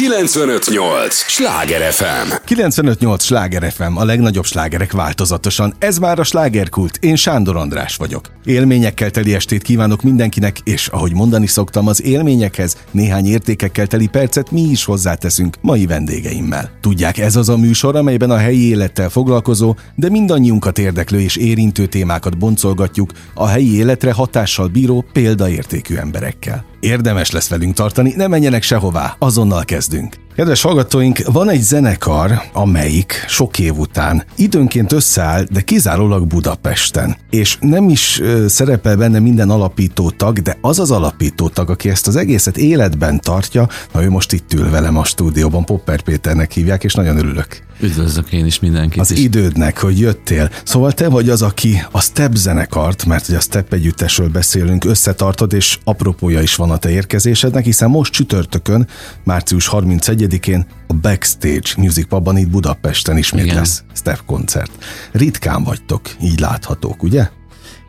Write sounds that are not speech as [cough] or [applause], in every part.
958! Sláger FM! 958! Sláger FM, a legnagyobb slágerek változatosan. Ez már a slágerkult. Én Sándor András vagyok. Élményekkel teli estét kívánok mindenkinek, és ahogy mondani szoktam, az élményekhez néhány értékekkel teli percet mi is hozzáteszünk mai vendégeimmel. Tudják, ez az a műsor, amelyben a helyi élettel foglalkozó, de mindannyiunkat érdeklő és érintő témákat boncolgatjuk a helyi életre hatással bíró példaértékű emberekkel. Érdemes lesz velünk tartani, ne menjenek sehová, azonnal kezdünk. Kedves hallgatóink, van egy zenekar, amelyik sok év után időnként összeáll, de kizárólag Budapesten. És nem is szerepel benne minden alapító tag, de az az alapító tag, aki ezt az egészet életben tartja, na ő most itt ül velem a stúdióban, Popper Péternek hívják, és nagyon örülök. Üdvözlök én is mindenkit. Az is. idődnek, hogy jöttél. Szóval te vagy az, aki a Step zenekart, mert hogy a Step együttesről beszélünk, összetartod, és apropója is van a te érkezésednek, hiszen most csütörtökön, március 31-én a Backstage Music Pubban itt Budapesten ismét Igen. lesz Step koncert. Ritkán vagytok, így láthatók, ugye?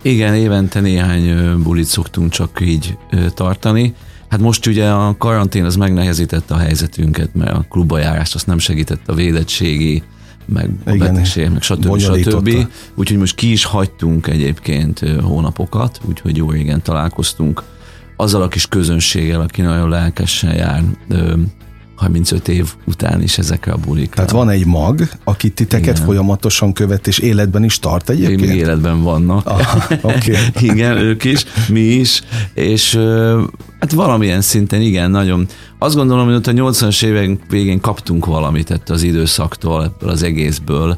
Igen, évente néhány bulit szoktunk csak így tartani. Hát most ugye a karantén az megnehezítette a helyzetünket, mert a klubbajárást azt nem segített a védettségi, meg a Igen, betegség, meg stb. stb. Úgyhogy most ki is hagytunk egyébként hónapokat, úgyhogy jó régen találkoztunk azzal a kis közönséggel, aki nagyon lelkesen jár 35 év után is ezekre a bulikra. Tehát van egy mag, aki titeket Igen. folyamatosan követ, és életben is tart egyébként? Még életben vannak. Aha, okay. [laughs] igen, ők is, mi is, és hát valamilyen szinten igen, nagyon. Azt gondolom, hogy ott a 80-as évek végén kaptunk valamit ettől az időszaktól, ebből az egészből,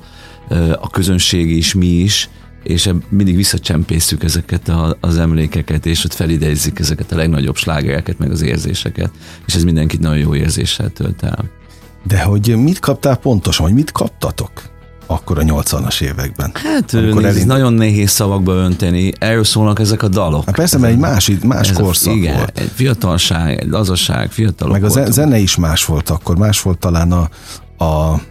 a közönség is, mi is, és mindig visszacsempészük ezeket a, az emlékeket, és ott felidézzük ezeket a legnagyobb slágereket, meg az érzéseket, és ez mindenkit nagyon jó érzéssel tölt el. De hogy mit kaptál pontosan, vagy mit kaptatok? akkor a 80-as években. Hát ez elind... nagyon nehéz szavakba önteni, erről szólnak ezek a dalok. Hát persze, mert egy más, más korszak igen, volt. egy fiatalság, egy lazaság, fiatalok Meg a voltunk. zene is más volt akkor, más volt talán a, a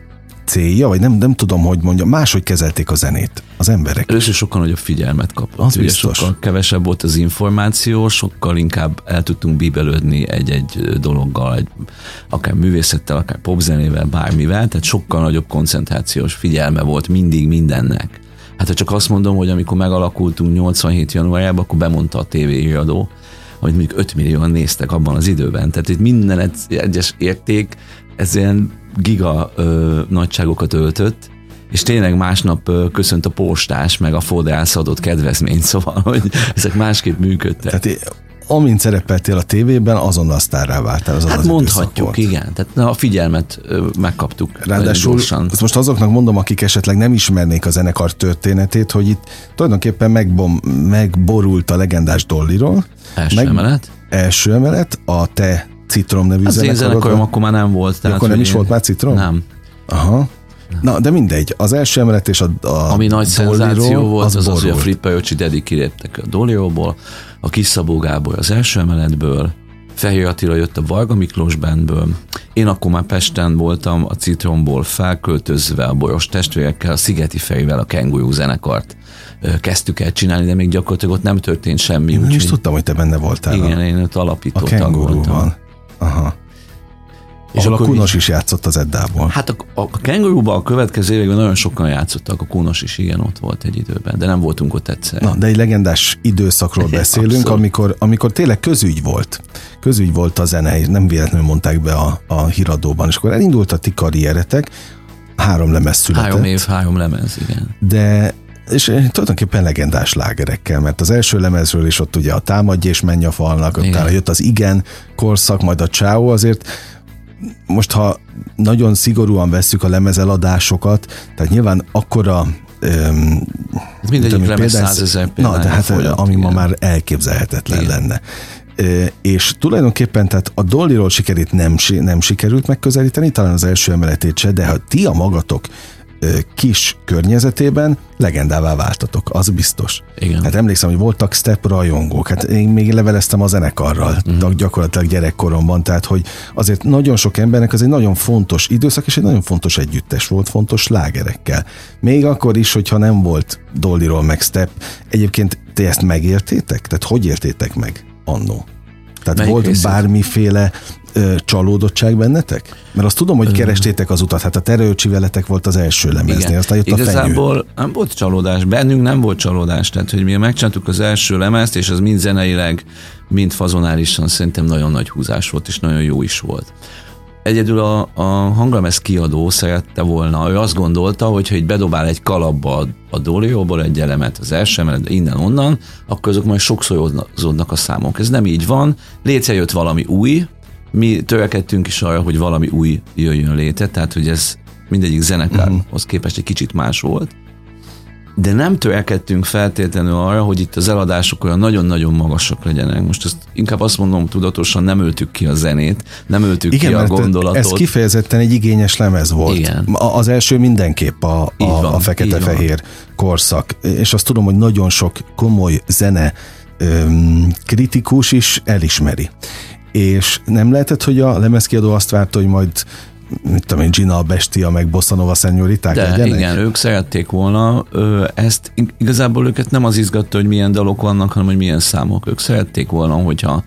célja, vagy nem, nem tudom, hogy mondjam, máshogy kezelték a zenét az emberek. Először sokkal nagyobb figyelmet kapott. Az Ugye biztos. Sokkal kevesebb volt az információ, sokkal inkább el tudtunk bíbelődni egy-egy dologgal, egy, akár művészettel, akár popzenével, bármivel, tehát sokkal nagyobb koncentrációs figyelme volt mindig mindennek. Hát ha csak azt mondom, hogy amikor megalakultunk 87 januárjában, akkor bemondta a tévéiradó, hogy mondjuk 5 millióan néztek abban az időben. Tehát itt minden egyes érték, ez ilyen giga ö, nagyságokat öltött, és tényleg másnap ö, köszönt a postás, meg a fodrász adott kedvezményt, [laughs] szóval, hogy ezek másképp működtek. Tehát amint szerepeltél a tévében, azonnal sztárrá váltál. Az hát az mondhatjuk, igen. Tehát na, a figyelmet ö, megkaptuk. Ráadásul ezt most azoknak mondom, akik esetleg nem ismernék a zenekar történetét, hogy itt tulajdonképpen megbom, megborult a legendás Dolliról. Első meg, emelet. Első emelet, a te Citrom nevű Az én zenekarom akkor már nem volt. Tehát, akkor nem is én... volt már Citrom? Nem. Aha. Na, de mindegy, az első emelet és a, a Ami nagy szenzáció volt, az az, az, hogy a Flippa Öcsi Dedi kiléptek a Dolióból, a Kis Szabó Gábor az első emeletből, Fehér Attila jött a Varga Miklós bandből. Én akkor már Pesten voltam, a Citromból felköltözve a Boros testvérekkel, a Szigeti Ferivel a Kenguru zenekart kezdtük el csinálni, de még gyakorlatilag ott nem történt semmi. Én nem is tudtam, hogy te benne voltál. Igen, a, én ott alapító a voltam. Aha. És Ahol a Kunos is játszott az Eddából. Hát a, a, Kenguruban a következő években nagyon sokan játszottak, a Kunos is igen ott volt egy időben, de nem voltunk ott egyszer. Na, de egy legendás időszakról beszélünk, amikor, amikor tényleg közügy volt. Közügy volt a zene, nem véletlenül mondták be a, a híradóban, és akkor elindult a ti karrieretek, három lemez született. Három év, három lemez, igen. De és tulajdonképpen legendás lágerekkel, mert az első lemezről is ott ugye a támadj és menj a falnak, utána jött az igen korszak, majd a csáó, azért most ha nagyon szigorúan vesszük a lemezeladásokat, tehát nyilván akkora Um, Ez mindegyik lemez százezer Na, de hát folyat, ami igen. ma már elképzelhetetlen igen. lenne. és tulajdonképpen tehát a Dollyról sikerít nem, nem sikerült megközelíteni, talán az első emeletét se, de ha ti a magatok kis környezetében legendává váltatok, az biztos. Igen. Hát emlékszem, hogy voltak step rajongók, hát én még leveleztem a zenekarral, uh-huh. gyakorlatilag gyerekkoromban, tehát hogy azért nagyon sok embernek az egy nagyon fontos időszak, és egy nagyon fontos együttes volt, fontos lágerekkel. Még akkor is, hogyha nem volt Dollyról meg Step, egyébként ti ezt megértétek? Tehát hogy értétek meg annó? Tehát Melyik volt részét? bármiféle ö, csalódottság bennetek? Mert azt tudom, hogy kerestétek az utat, hát a terőcsi veletek volt az első lemeznél, Igen. aztán jött Igazából a fenyő. nem volt csalódás, bennünk nem volt csalódás, tehát hogy mi megcsináltuk az első lemezt, és az mind zeneileg, mind fazonálisan szerintem nagyon nagy húzás volt, és nagyon jó is volt. Egyedül a, a hanglemez kiadó szerette volna, ő azt gondolta, hogy ha egy bedobál egy kalapba a, a Dolióból egy elemet az első emelet, innen-onnan, akkor azok majd sokszorozódnak a számok. Ez nem így van, létrejött valami új, mi törekedtünk is arra, hogy valami új jöjjön létre, tehát hogy ez mindegyik zenekarhoz uh-huh. képest egy kicsit más volt, de nem törekedtünk feltétlenül arra, hogy itt az eladások olyan nagyon-nagyon magasak legyenek. Most ezt inkább azt mondom tudatosan, nem öltük ki a zenét, nem öltük Igen, ki a gondolatot. ez kifejezetten egy igényes lemez volt. Igen. Az első mindenképp a, a, van, a fekete-fehér korszak, és azt tudom, hogy nagyon sok komoly zene öm, kritikus is elismeri. És nem lehetett, hogy a lemezkiadó azt várta, hogy majd mit tudom én, Gina Bestia, meg Bossanova szenyoriták De legyenek? igen, ők szerették volna. Ezt igazából őket nem az izgatta, hogy milyen dalok vannak, hanem hogy milyen számok. Ők szerették volna, hogyha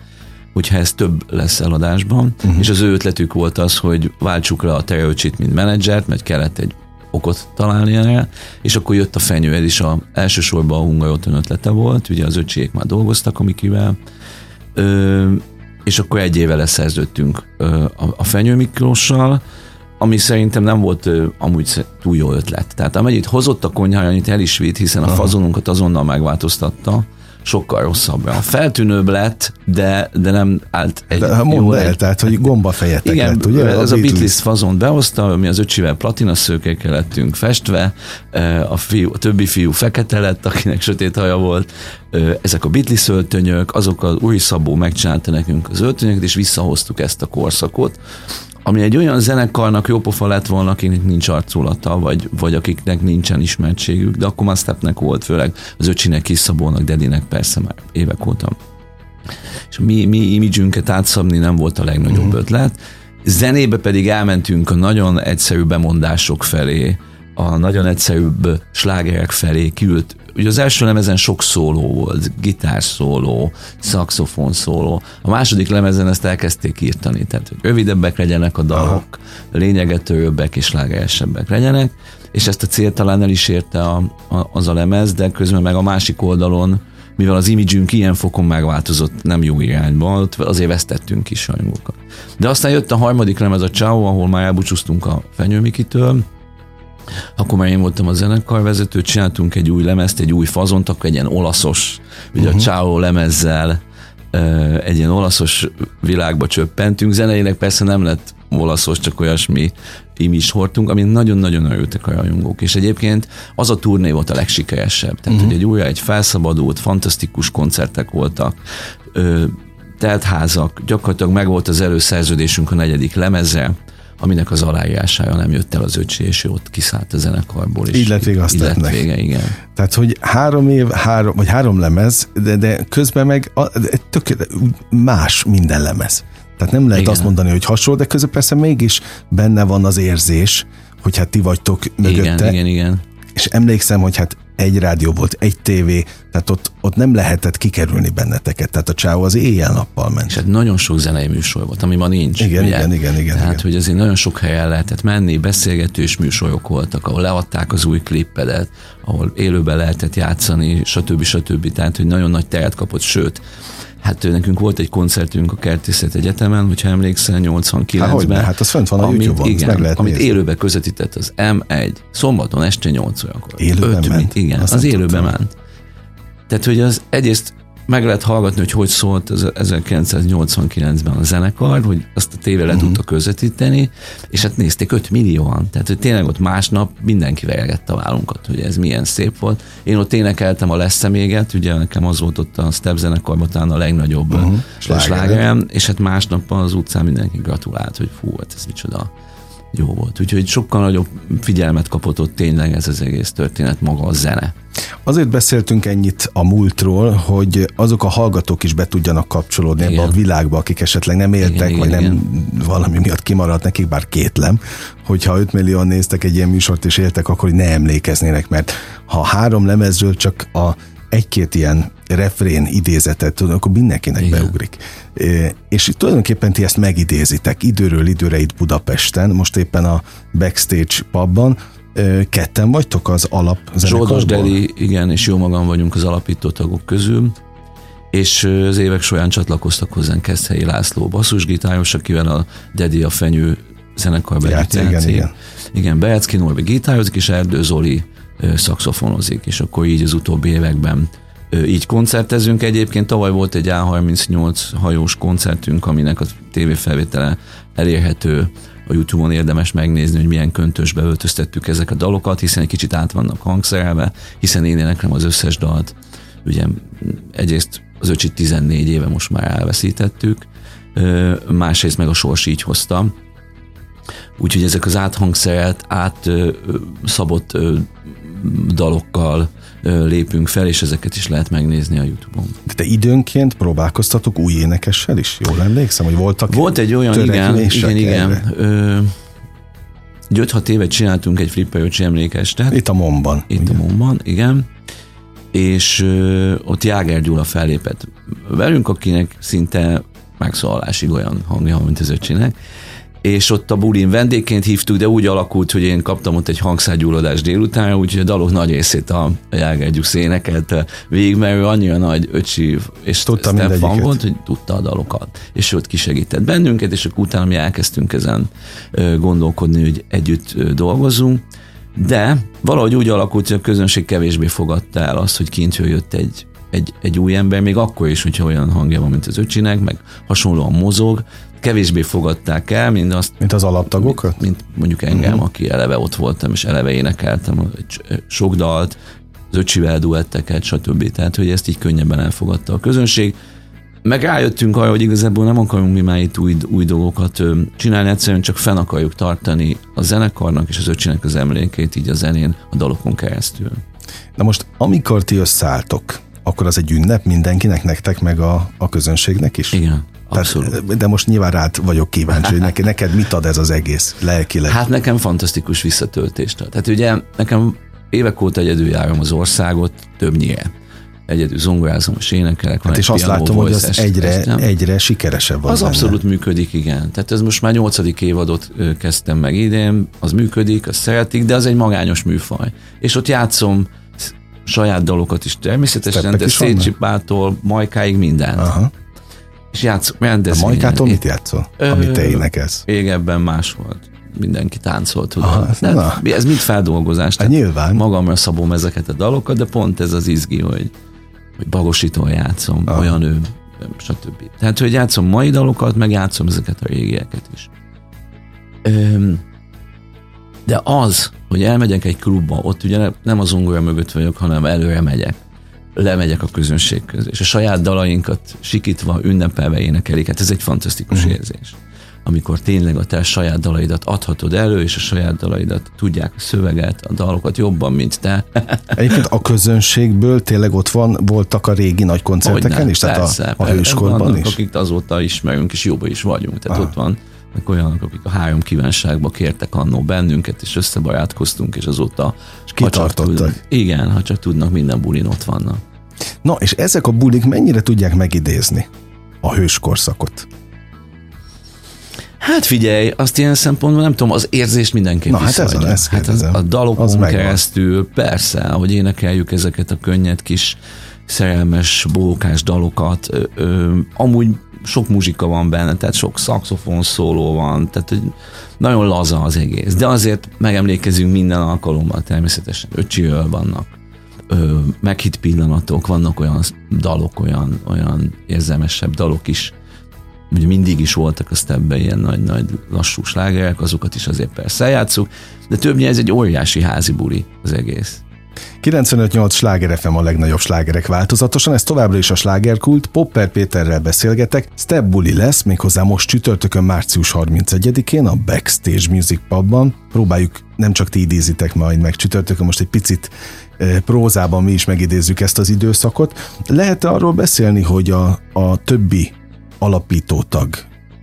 hogyha ez több lesz eladásban, uh-huh. és az ő ötletük volt az, hogy váltsuk le a Tereocsit, mint menedzsert, mert kellett egy okot találni erre, és akkor jött a fenyő, ez is a, elsősorban a Hungaroton ötlete volt, ugye az öcsiék már dolgoztak a Mikivel, ö, és akkor egy éve leszerződtünk a, Fenyő Miklóssal, ami szerintem nem volt amúgy túl jó ötlet. Tehát amennyit hozott a konyhája, annyit el is vitt, hiszen a fazonunkat azonnal megváltoztatta, sokkal rosszabbra. Feltűnőbb lett, de, de nem állt egy de, mondd el, egy... tehát, hogy fejetek Igen, lett, ugye? ez a, a Beatles fazon behozta, mi az öcsivel platina szőkekkel lettünk festve, a, fiú, a többi fiú fekete lett, akinek sötét haja volt, ezek a Beatles öltönyök, azok az új szabó megcsinálta nekünk az öltönyöket, és visszahoztuk ezt a korszakot, ami egy olyan zenekarnak jó pofa lett volna, akinek nincs arculata, vagy, vagy akiknek nincsen ismertségük, de akkor már Stepnek volt, főleg az öcsinek, Kiszabónak, Dedinek persze már évek óta. És mi, mi imidzsünket átszabni nem volt a legnagyobb uh-huh. ötlet. Zenébe pedig elmentünk a nagyon egyszerű bemondások felé, a nagyon egyszerűbb slágerek felé kiült Ugye az első lemezen sok szóló volt, gitár szóló, szaxofon szóló. A második lemezen ezt elkezdték írtani, tehát hogy rövidebbek legyenek a dalok, lényegetőbbek és lágeresebbek legyenek, és ezt a célt talán el is érte a, a, az a lemez, de közben meg a másik oldalon mivel az imidzsünk ilyen fokon megváltozott, nem jó irányba, ott azért vesztettünk is rajongókat. De aztán jött a harmadik lemez a Ciao, ahol már elbúcsúztunk a Fenyőmikitől, akkor már én voltam a zenekarvezető, csináltunk egy új lemezt, egy új fazont, akkor egy ilyen olaszos, ugye uh-huh. a Ciao lemezzel egy ilyen olaszos világba csöppentünk. Zeneileg persze nem lett olaszos, csak olyasmi is hordtunk, amin nagyon-nagyon örültek a rajongók. És egyébként az a turné volt a legsikeresebb. Tehát, uh-huh. hogy egy újra egy felszabadult, fantasztikus koncertek voltak, telt házak, gyakorlatilag meg volt az előszerződésünk a negyedik lemeze, aminek az aláírására nem jött el az öcsi, és ő ott kiszállt a zenekarból. És így lett vége, azt lett vége, igen. Tehát, hogy három év, három, vagy három lemez, de, de közben meg a, tök, más minden lemez. Tehát nem lehet igen. azt mondani, hogy hasonló, de közben persze mégis benne van az érzés, hogy hát ti vagytok mögötte. Igen, igen, igen. És emlékszem, hogy hát egy rádió volt, egy tévé, tehát ott, ott nem lehetett kikerülni benneteket, tehát a csáó az éjjel-nappal ment. És hát nagyon sok zenei műsor volt, ami ma nincs. Igen, ugye? igen, igen, igen. Tehát, igen. hogy azért nagyon sok helyen lehetett menni, beszélgetős műsorok voltak, ahol leadták az új klippedet, ahol élőben lehetett játszani, stb. stb. Tehát, hogy nagyon nagy teret kapott, sőt, Hát nekünk volt egy koncertünk a Kertészet Egyetemen, hogyha emlékszel, 89-ben. Hát, hát az fent van a amit, YouTube-on, igen, meg lehet amit nézni. élőbe közvetített az M1, szombaton este 8 órakor. Élőben Öt, ment? Igen, Azt az élőben ment. Tehát, hogy az egyrészt meg lehet hallgatni, hogy hogy szólt az 1989-ben a zenekar, hogy azt a tévé le Mhm. tudta közvetíteni, és hát nézték 5 millióan. Tehát, hogy tényleg ott másnap mindenki vergette a vállunkat, hogy ez milyen szép volt. Én ott énekeltem a leszeméget, ugye nekem az volt ott a Step zenekarban talán a legnagyobb uh-huh. Slágerem, és hát másnap az utcán mindenki gratulált, hogy fú, hát ez micsoda jó volt. Úgyhogy sokkal nagyobb figyelmet kapott ott tényleg ez az egész történet, maga a zene. Azért beszéltünk ennyit a múltról, hogy azok a hallgatók is be tudjanak kapcsolódni ebbe Igen. a világba, akik esetleg nem éltek, Igen, vagy igen, nem valami miatt kimaradt nekik, bár kétlem, hogyha 5 millióan néztek egy ilyen műsort és éltek, akkor ne emlékeznének, mert ha három lemezről csak a egy-két ilyen refrén idézetet, akkor mindenkinek Igen. beugrik. És tulajdonképpen ti ezt megidézitek időről időre itt Budapesten, most éppen a Backstage pubban, ketten vagytok az alap Zsoldos Deli, igen, és jó magam vagyunk az alapító tagok közül, és az évek során csatlakoztak hozzánk Keszthelyi László basszusgitáros, akivel a Dedi a Fenyő zenekarban játszik. Igen, igen. Igen, Berecki Norbi gitározik, és Erdő Zoli szakszofonozik, és akkor így az utóbbi években így koncertezünk. Egyébként tavaly volt egy A38 hajós koncertünk, aminek a tévéfelvétele elérhető a Youtube-on érdemes megnézni, hogy milyen köntösbe öltöztettük ezek a dalokat, hiszen egy kicsit át vannak hangszerelve, hiszen én éneklem az összes dalt. Ugye egyrészt az öcsit 14 éve most már elveszítettük, másrészt meg a sors így hozta. Úgyhogy ezek az áthangszert, átszabott dalokkal lépünk fel, és ezeket is lehet megnézni a Youtube-on. De te időnként próbálkoztatok új énekessel is? Jól emlékszem, hogy voltak Volt egy olyan, igen, igen, igen. Ö, 5-6 évet csináltunk egy Flipper emlékestet. Itt a Momban. Itt ugye? a Momban, igen. És ö, ott Jáger Gyula fellépett velünk, akinek szinte megszólalásig olyan hangja, mint az öcsének és ott a bulin vendégként hívtuk, de úgy alakult, hogy én kaptam ott egy hangszágyulladás délután, úgyhogy a dalok nagy részét a Jágergyusz énekelte végig, mert ő annyira nagy öcsi és tudta fan volt, hogy tudta a dalokat, és ott kisegített bennünket, és akkor utána mi elkezdtünk ezen gondolkodni, hogy együtt dolgozunk, de valahogy úgy alakult, hogy a közönség kevésbé fogadta el azt, hogy kint jött egy, egy, egy új ember, még akkor is, hogyha olyan hangja van, mint az öcsinek, meg hasonlóan mozog, kevésbé fogadták el, mint azt. Mint az alaptagokat? Mint, mint mondjuk engem, uh-huh. aki eleve ott voltam, és eleve énekeltem sok dalt, az öcsivel duetteket, stb. Tehát, hogy ezt így könnyebben elfogadta a közönség. Meg rájöttünk arra, hogy igazából nem akarunk mi már itt új, új dolgokat csinálni, egyszerűen csak fenn akarjuk tartani a zenekarnak és az öcsinek az emlékét így a zenén, a dalokon keresztül. Na most, amikor ti összeálltok, akkor az egy ünnep mindenkinek, nektek, meg a, a közönségnek is? Igen. Abszolút. Tehát, de most nyilván rád vagyok kíváncsi, hogy neked, neked mit ad ez az egész lelkileg? Hát nekem fantasztikus visszatöltést ad. Tehát ugye nekem évek óta egyedül járom az országot, többnyire. Egyedül zongorázom, és énekelek. Hát és azt látom, hogy az egyre, egyre sikeresebb az Az benne. abszolút működik, igen. Tehát ez most már nyolcadik évadot kezdtem meg idén, az működik, az szeretik, de az egy magányos műfaj. És ott játszom saját dalokat is természetesen, Steppek de Szécsipától Majkáig minden. Aha és játszok rendezvényen. A Majkától mit játszol, Ö, amit te énekelsz? Régebben más volt. Mindenki táncolt, tudod. Aha, na. Ez mind feldolgozás. Hát nyilván. Magamra szabom ezeket a dalokat, de pont ez az izgi, hogy, hogy bagosítól játszom, Aha. olyan ő, stb. Tehát, hogy játszom mai dalokat, meg játszom ezeket a régieket is. Öm, de az, hogy elmegyek egy klubba, ott ugye nem az ongora mögött vagyok, hanem előre megyek lemegyek a közönség közé, és a saját dalainkat sikítva, ünnepelve énekelik. Hát ez egy fantasztikus uh-huh. érzés. Amikor tényleg a te saját dalaidat adhatod elő, és a saját dalaidat tudják a szöveget, a dalokat jobban, mint te. [laughs] Egyébként a közönségből tényleg ott van, voltak a régi nagy koncerteken nem, is? Tehát persze, a, a hőskorban vannak, is? akik azóta ismerünk, és jobban is vagyunk. Tehát Aha. ott van meg olyanok, akik a három kívánságba kértek annó bennünket, és összebarátkoztunk, és azóta... És kitartottak. igen, ha csak tudnak, minden bulin ott vannak. Na, és ezek a bulik mennyire tudják megidézni a hőskorszakot? Hát figyelj, azt ilyen szempontból nem tudom, az érzést mindenképp Na, hát ez a, hát az, a dalokon az keresztül, persze, hogy énekeljük ezeket a könnyed kis szerelmes, bókás dalokat. Ö, ö, amúgy sok muzsika van benne, tehát sok szaxofon szóló van, tehát hogy nagyon laza az egész. De azért megemlékezünk minden alkalommal természetesen. Öcsiről vannak ö, meghit pillanatok, vannak olyan dalok, olyan, olyan érzelmesebb dalok is, ugye mindig is voltak a stepben ilyen nagy-nagy lassú slágerek, azokat is azért persze eljátszuk, de többnyire ez egy óriási házi buli az egész. 95-8 sláger FM a legnagyobb slágerek változatosan, ez továbbra is a slágerkult, Popper Péterrel beszélgetek, Step Bully lesz, méghozzá most csütörtökön március 31-én a Backstage Music Pubban. Próbáljuk, nem csak ti idézitek majd meg csütörtökön, most egy picit e, prózában mi is megidézzük ezt az időszakot. lehet arról beszélni, hogy a, a többi alapító tag,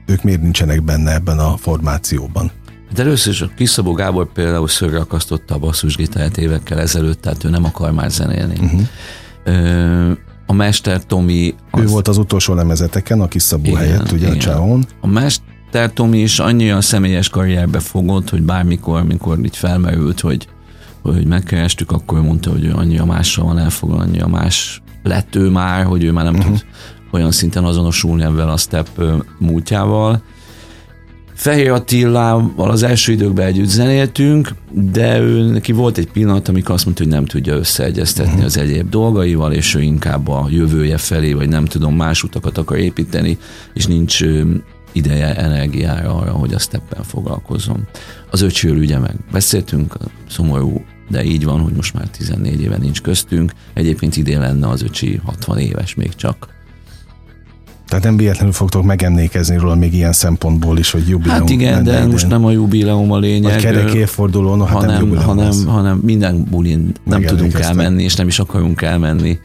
ők miért nincsenek benne ebben a formációban? De először is a Kiszabó Gábor például szörre akasztotta a basszusgitáját évekkel ezelőtt, tehát ő nem akar már zenélni. Uh-huh. A Mester Tomi... Az... Ő volt az utolsó lemezeteken, a kis Szabó igen, helyett, ugye igen. a Csáon. A Mester Tomi is annyira személyes karrierbe fogott, hogy bármikor, mikor így felmerült, hogy, hogy megkerestük, akkor mondta, hogy ő annyira másra van elfoglalva, annyira más lett ő már, hogy ő már nem uh-huh. tud olyan szinten azonosulni ebben a step múltjával. Fehér Attilával az első időkben együtt zenéltünk, de ő, neki volt egy pillanat, amikor azt mondta, hogy nem tudja összeegyeztetni uh-huh. az egyéb dolgaival, és ő inkább a jövője felé, vagy nem tudom, más utakat akar építeni, és nincs ideje, energiára arra, hogy a steppen foglalkozzon. Az öcséről ugye meg beszéltünk, szomorú, de így van, hogy most már 14 éve nincs köztünk. Egyébként idén lenne az öcsi 60 éves még csak. Tehát nem véletlenül fogtok megemlékezni róla még ilyen szempontból is, hogy jubileum. Hát igen, de idén. most nem a jubileum a lényeg. Vagy kerek évfordulón, hát hanem, nem hanem, hanem minden bulin nem tudunk elmenni, és nem is akarunk elmenni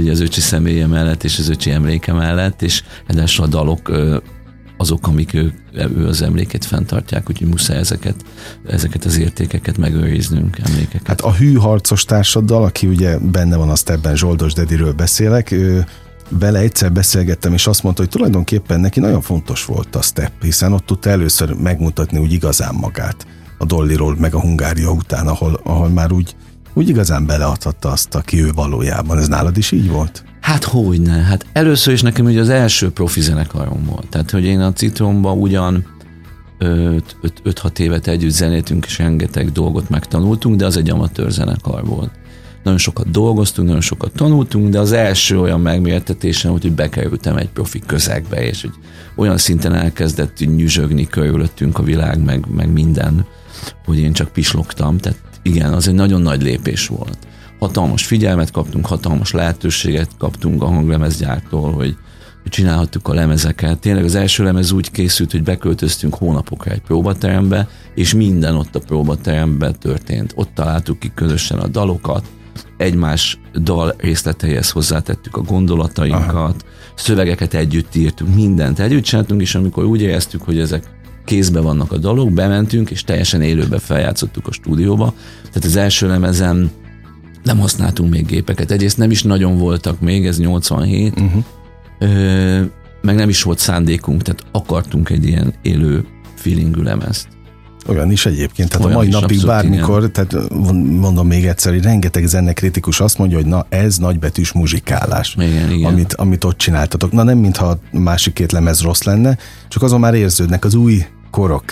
ugye az öcsi személye mellett, és az öcsi emléke mellett, és ezzel a dalok azok, amik ő, ő az emléket fenntartják, úgyhogy muszáj ezeket, ezeket az értékeket megőriznünk, emlékeket. Hát a hű harcos társaddal, aki ugye benne van azt ebben, Zsoldos Dediről beszélek, ő, vele egyszer beszélgettem, és azt mondta, hogy tulajdonképpen neki nagyon fontos volt a step, hiszen ott tudta először megmutatni úgy igazán magát a Dolliról, meg a Hungária után, ahol, ahol már úgy, úgy igazán beleadhatta azt, aki ő valójában. Ez nálad is így volt? Hát hogyne. Hát először is nekem ugye az első profi zenekarom volt. Tehát, hogy én a Citromba ugyan 5-6 évet együtt zenéltünk, és rengeteg dolgot megtanultunk, de az egy amatőr zenekar volt nagyon sokat dolgoztunk, nagyon sokat tanultunk, de az első olyan megmértetésem volt, hogy bekerültem egy profi közegbe, és hogy olyan szinten elkezdett nyüzsögni körülöttünk a világ, meg, meg minden, hogy én csak pislogtam. Tehát igen, az egy nagyon nagy lépés volt. Hatalmas figyelmet kaptunk, hatalmas lehetőséget kaptunk a hanglemezgyártól, hogy, hogy csinálhattuk a lemezeket. Tényleg az első lemez úgy készült, hogy beköltöztünk hónapokra egy próbaterembe, és minden ott a próbateremben történt. Ott találtuk ki közösen a dalokat, egymás dal részleteihez hozzátettük a gondolatainkat, Aha. szövegeket együtt írtunk, mindent együtt csináltunk, és amikor úgy éreztük, hogy ezek kézbe vannak a dalok, bementünk, és teljesen élőbe feljátszottuk a stúdióba. Tehát az első lemezen nem használtunk még gépeket. Egyrészt nem is nagyon voltak még, ez 87, uh-huh. ö, meg nem is volt szándékunk, tehát akartunk egy ilyen élő feelingű lemezt. Olyan is egyébként, tehát Olyan a mai napig bármikor, igen. tehát mondom még egyszer, hogy rengeteg zenekritikus azt mondja, hogy na ez nagybetűs muzsikálás, igen, igen. Amit, amit ott csináltatok. Na nem mintha a másik két lemez rossz lenne, csak azon már érződnek az új korok.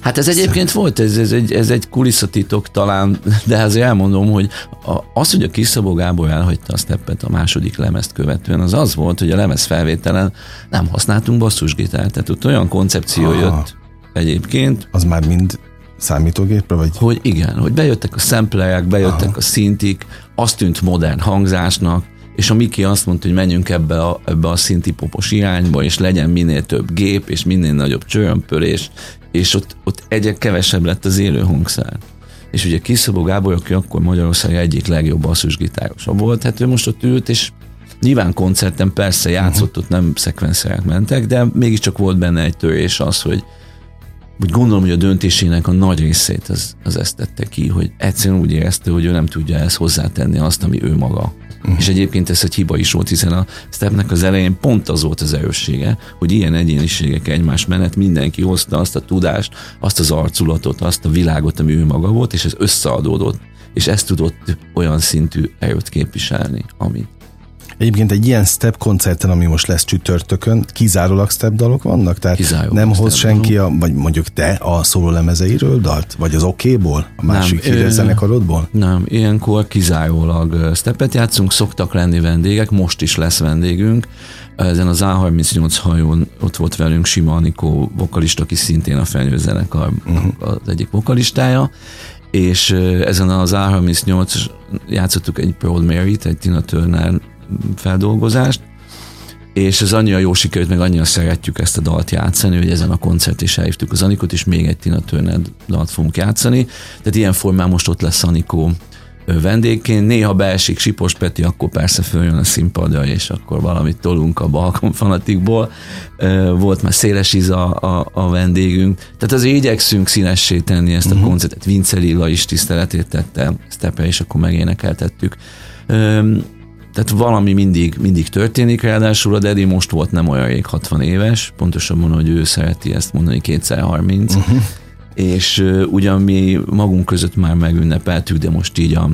Hát ez egyébként volt, ez, ez, egy, ez egy kulisszatitok talán, de azért elmondom, hogy a, az, hogy a Kiszabó Gábor elhagyta a steppet a második lemezt követően, az az volt, hogy a lemez felvételen nem használtunk basszusgitárt, tehát ott olyan koncepció Aha. jött egyébként. Az már mind számítógépre, vagy? Hogy igen, hogy bejöttek a szemplerek, bejöttek Aha. a szintik, azt tűnt modern hangzásnak, és a Miki azt mondta, hogy menjünk ebbe a, ebbe a szinti popos irányba, és legyen minél több gép, és minél nagyobb csörömpölés, és ott, ott egyre kevesebb lett az élő hangszár. És ugye Kiszabó Gábor, aki akkor Magyarország egyik legjobb basszusgitárosa volt, hát ő most ott ült, és nyilván koncerten persze játszott, uh-huh. ott nem szekvenszerek mentek, de mégiscsak volt benne egy törés az, hogy úgy gondolom, hogy a döntésének a nagy részét az, az ezt tette ki, hogy egyszerűen úgy érezte, hogy ő nem tudja ezt hozzátenni azt, ami ő maga. Uh-huh. És egyébként ez egy hiba is volt, hiszen a stepnek az elején pont az volt az erőssége, hogy ilyen egyéniségek egymás menet mindenki hozta azt a tudást, azt az arculatot, azt a világot, ami ő maga volt, és ez összeadódott, és ezt tudott olyan szintű erőt képviselni, amit Egyébként egy ilyen step koncerten, ami most lesz csütörtökön, kizárólag step dalok vannak? Tehát kizárólag nem hoz senki, a, vagy mondjuk te a szóló lemezeiről dalt? Vagy az okéból? A másik híres zenekarodból? Nem, ilyenkor kizárólag stepet játszunk, szoktak lenni vendégek, most is lesz vendégünk. Ezen az A38 hajón ott volt velünk Sima Anikó vokalista, aki szintén a fenyőzenekar uh-huh. az egyik vokalistája, és ezen az A38 játszottuk egy Proud Mary-t, egy Tina Turner feldolgozást, és ez annyira jó sikerült, meg annyira szeretjük ezt a dalt játszani, hogy ezen a koncert is elhívtuk az Anikot, és még egy Tina Turner dalt fogunk játszani. Tehát ilyen formán most ott lesz Anikó vendégként. Néha beesik Sipos Peti, akkor persze följön a színpadra, és akkor valamit tolunk a Balkon fanatikból. Volt már Széles Iza a, a vendégünk. Tehát azért igyekszünk színessé tenni ezt a uh-huh. koncertet. Vince Lilla is tiszteletét tette, Stepe, és akkor megénekeltettük Tehát valami mindig, mindig történik, ráadásul a Dedi most volt nem olyan rég 60 éves, pontosabban, hogy ő szereti ezt mondani, 230, uh-huh. és uh, ugyan mi magunk között már megünnepeltük, de most így a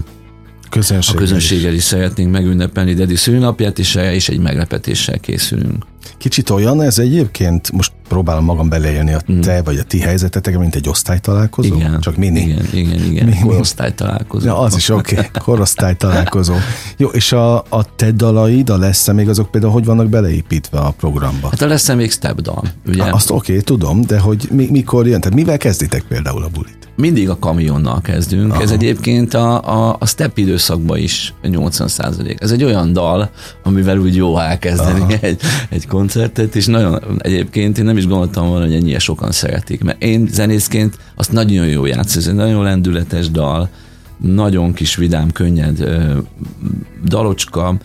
közönséggel, a közönséggel is. is szeretnénk megünnepelni Dedi szülnapját, és, és egy meglepetéssel készülünk. Kicsit olyan ez egyébként, most próbálom magam beleélni a mm. te vagy a ti helyzetetek, mint egy osztálytalálkozó? Igen. Csak mini? Igen, igen, igen. Mi, korosztálytalálkozó. Ja, az is oké, okay. [laughs] korosztálytalálkozó. Jó, és a, a te dalaid, a lesz még azok például hogy vannak beleépítve a programba? Hát a lesz még step dal, ugye? Azt oké, okay, tudom, de hogy mi, mikor jön? Tehát mivel kezditek például a bulit? Mindig a kamionnal kezdünk. Aha. Ez egyébként a, a, a step időszakban is 80 százalék. Ez egy olyan dal, amivel úgy jó elkezdeni egy, egy koncertet, és nagyon egyébként én nem is gondoltam volna, hogy ennyire sokan szeretik, mert én zenészként azt nagyon jó játsz, ez egy nagyon lendületes dal, nagyon kis vidám, könnyed ö, dalocska,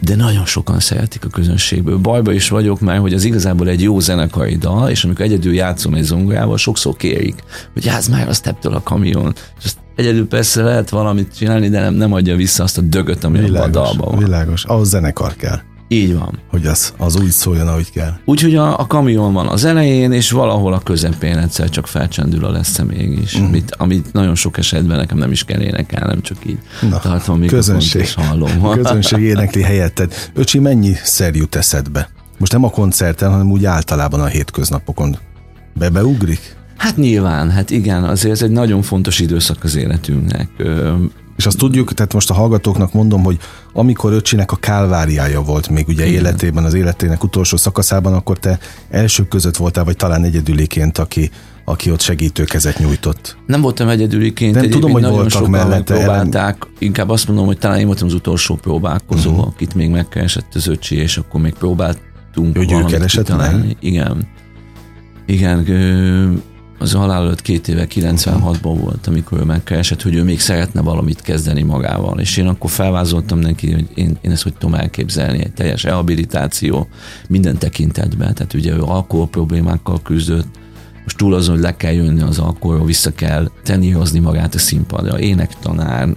de nagyon sokan szeretik a közönségből. Bajba is vagyok, mert hogy az igazából egy jó zenekari dal, és amikor egyedül játszom egy zongorával, sokszor kérik, hogy játsz már a steptől a kamion, és azt egyedül persze lehet valamit csinálni, de nem, nem adja vissza azt a dögöt, ami világos, a dalban van. Világos, ahhoz zenekar kell. Így van. Hogy az, az úgy szóljon, ahogy kell. Úgyhogy a, a kamion van az elején, és valahol a közepén egyszer csak felcsendül a lesz mégis, uh-huh. amit, amit nagyon sok esetben nekem nem is kell énekelnem, csak így Na, tartom közönség, és hallom. [laughs] közönség énekli helyetted. Öcsi, mennyi szer jut eszedbe? Most nem a koncerten, hanem úgy általában a hétköznapokon. Bebeugrik? Hát nyilván, hát igen, azért ez egy nagyon fontos időszak az életünknek. És azt tudjuk, tehát most a hallgatóknak mondom, hogy amikor öcsinek a kálváriája volt még ugye Igen. életében, az életének utolsó szakaszában, akkor te elsők között voltál, vagy talán egyedüliként, aki, aki ott segítőkezet nyújtott. Nem voltam egyedüliként, Nem tudom, hogy voltak mellette. Próbálták, ellen... inkább azt mondom, hogy talán én voltam az utolsó próbálkozó, uh-huh. akit még megkeresett az öcsi, és akkor még próbáltunk Hogy ő keresett meg? Igen. Igen, az halál előtt két éve 96-ban volt, amikor ő megkeresett, hogy ő még szeretne valamit kezdeni magával. És én akkor felvázoltam neki, hogy én, én ezt hogy tudom elképzelni, egy teljes rehabilitáció minden tekintetben. Tehát ugye ő alkohol problémákkal küzdött, most túl azon, hogy le kell jönni az alkoholról, vissza kell tenírozni magát a színpadra. Énektanár,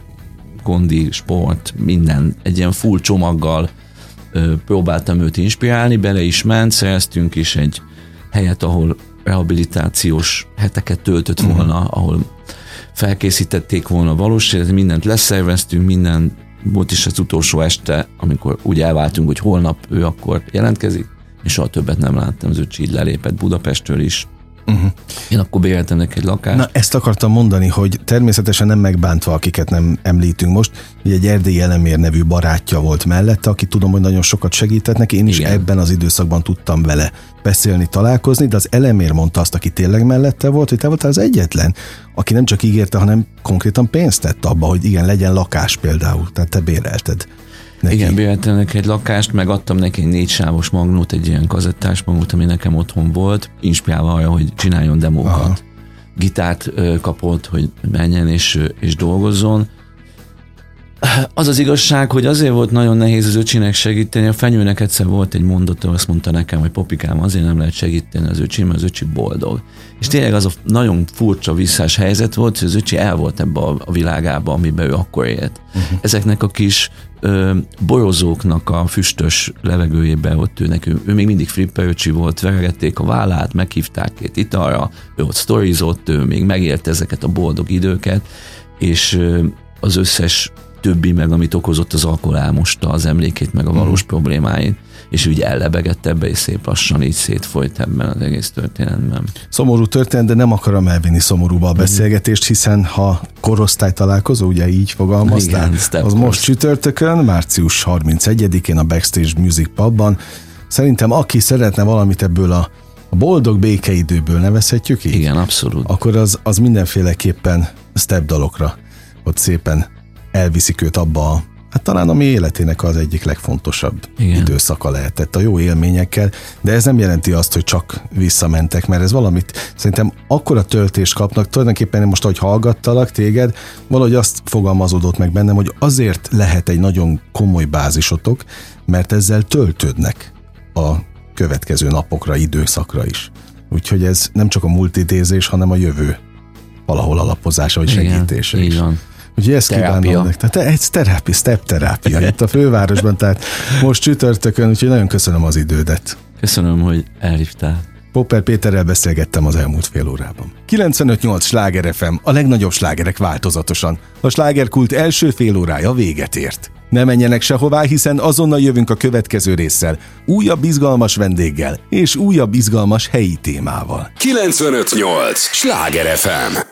kondi, sport, minden, egy ilyen full csomaggal ö, próbáltam őt inspirálni, bele is ment, szereztünk is egy helyet, ahol rehabilitációs heteket töltött volna, uh-huh. ahol felkészítették volna valós életet, mindent leszerveztünk, minden volt is az utolsó este, amikor úgy elváltunk, hogy holnap ő akkor jelentkezik, és soha többet nem láttam, az öcsi így lelépett Budapestről is, Uh-huh. Én akkor béreltem neki egy lakást. Na, ezt akartam mondani, hogy természetesen nem megbántva, akiket nem említünk most, hogy egy erdélyi elemér nevű barátja volt mellette, aki tudom, hogy nagyon sokat segített neki, én is Igen. ebben az időszakban tudtam vele beszélni, találkozni, de az elemér mondta azt, aki tényleg mellette volt, hogy te voltál az egyetlen, aki nem csak ígérte, hanem konkrétan pénzt tett abba, hogy igen, legyen lakás például, tehát te bérelted neki. Igen, béreltem neki egy lakást, meg adtam neki egy négy sávos magnót, egy ilyen kazettás magnót, ami nekem otthon volt, inspirálva arra, hogy csináljon demókat. Aha. Gitárt kapott, hogy menjen és, és dolgozzon. Az az igazság, hogy azért volt nagyon nehéz az öcsinek segíteni. A fenyőnek egyszer volt egy mondata, azt mondta nekem, hogy popikám, azért nem lehet segíteni az öcsi, mert az öcsi boldog. És tényleg az a nagyon furcsa visszás helyzet volt, hogy az öcsi el volt ebbe a világába, amiben ő akkor élt. Uh-huh. Ezeknek a kis ö, borozóknak a füstös levegőjében ott ő neki, ő még mindig flipperöcsi volt, veregették a vállát, meghívták két italra, ő ott sztorizott, ő még megélte ezeket a boldog időket, és ö, az összes többi meg, amit okozott az alkohol elmosta az emlékét, meg a valós mm. problémáit, és úgy ellebegett ebbe, és szép lassan így szétfolyt ebben az egész történetben. Szomorú történet, de nem akarom elvinni szomorúba a mhm. beszélgetést, hiszen ha korosztály találkozó, ugye így fogalmaztál, Igen, az most csütörtökön, március 31-én a Backstage Music Pubban. Szerintem aki szeretne valamit ebből a a boldog békeidőből nevezhetjük így? Igen, abszolút. Akkor az, az mindenféleképpen step dalokra ott szépen elviszik őt abba a Hát talán a mi életének az egyik legfontosabb Igen. időszaka lehetett a jó élményekkel, de ez nem jelenti azt, hogy csak visszamentek, mert ez valamit szerintem akkora töltést kapnak, tulajdonképpen most, ahogy hallgattalak téged, valahogy azt fogalmazódott meg bennem, hogy azért lehet egy nagyon komoly bázisotok, mert ezzel töltődnek a következő napokra, időszakra is. Úgyhogy ez nem csak a multidézés, hanem a jövő valahol alapozása vagy segítése Igen, is. Így van. Úgyhogy ezt kívánom nektek. Tehát egy terápia, step terápia itt a fővárosban, tehát most csütörtökön, úgyhogy nagyon köszönöm az idődet. Köszönöm, hogy elhívtál. Popper Péterrel beszélgettem az elmúlt fél órában. 95.8 Sláger FM, a legnagyobb slágerek változatosan. A slágerkult első fél órája véget ért. Ne menjenek sehová, hiszen azonnal jövünk a következő résszel, újabb izgalmas vendéggel és újabb izgalmas helyi témával. 95.8 Sláger FM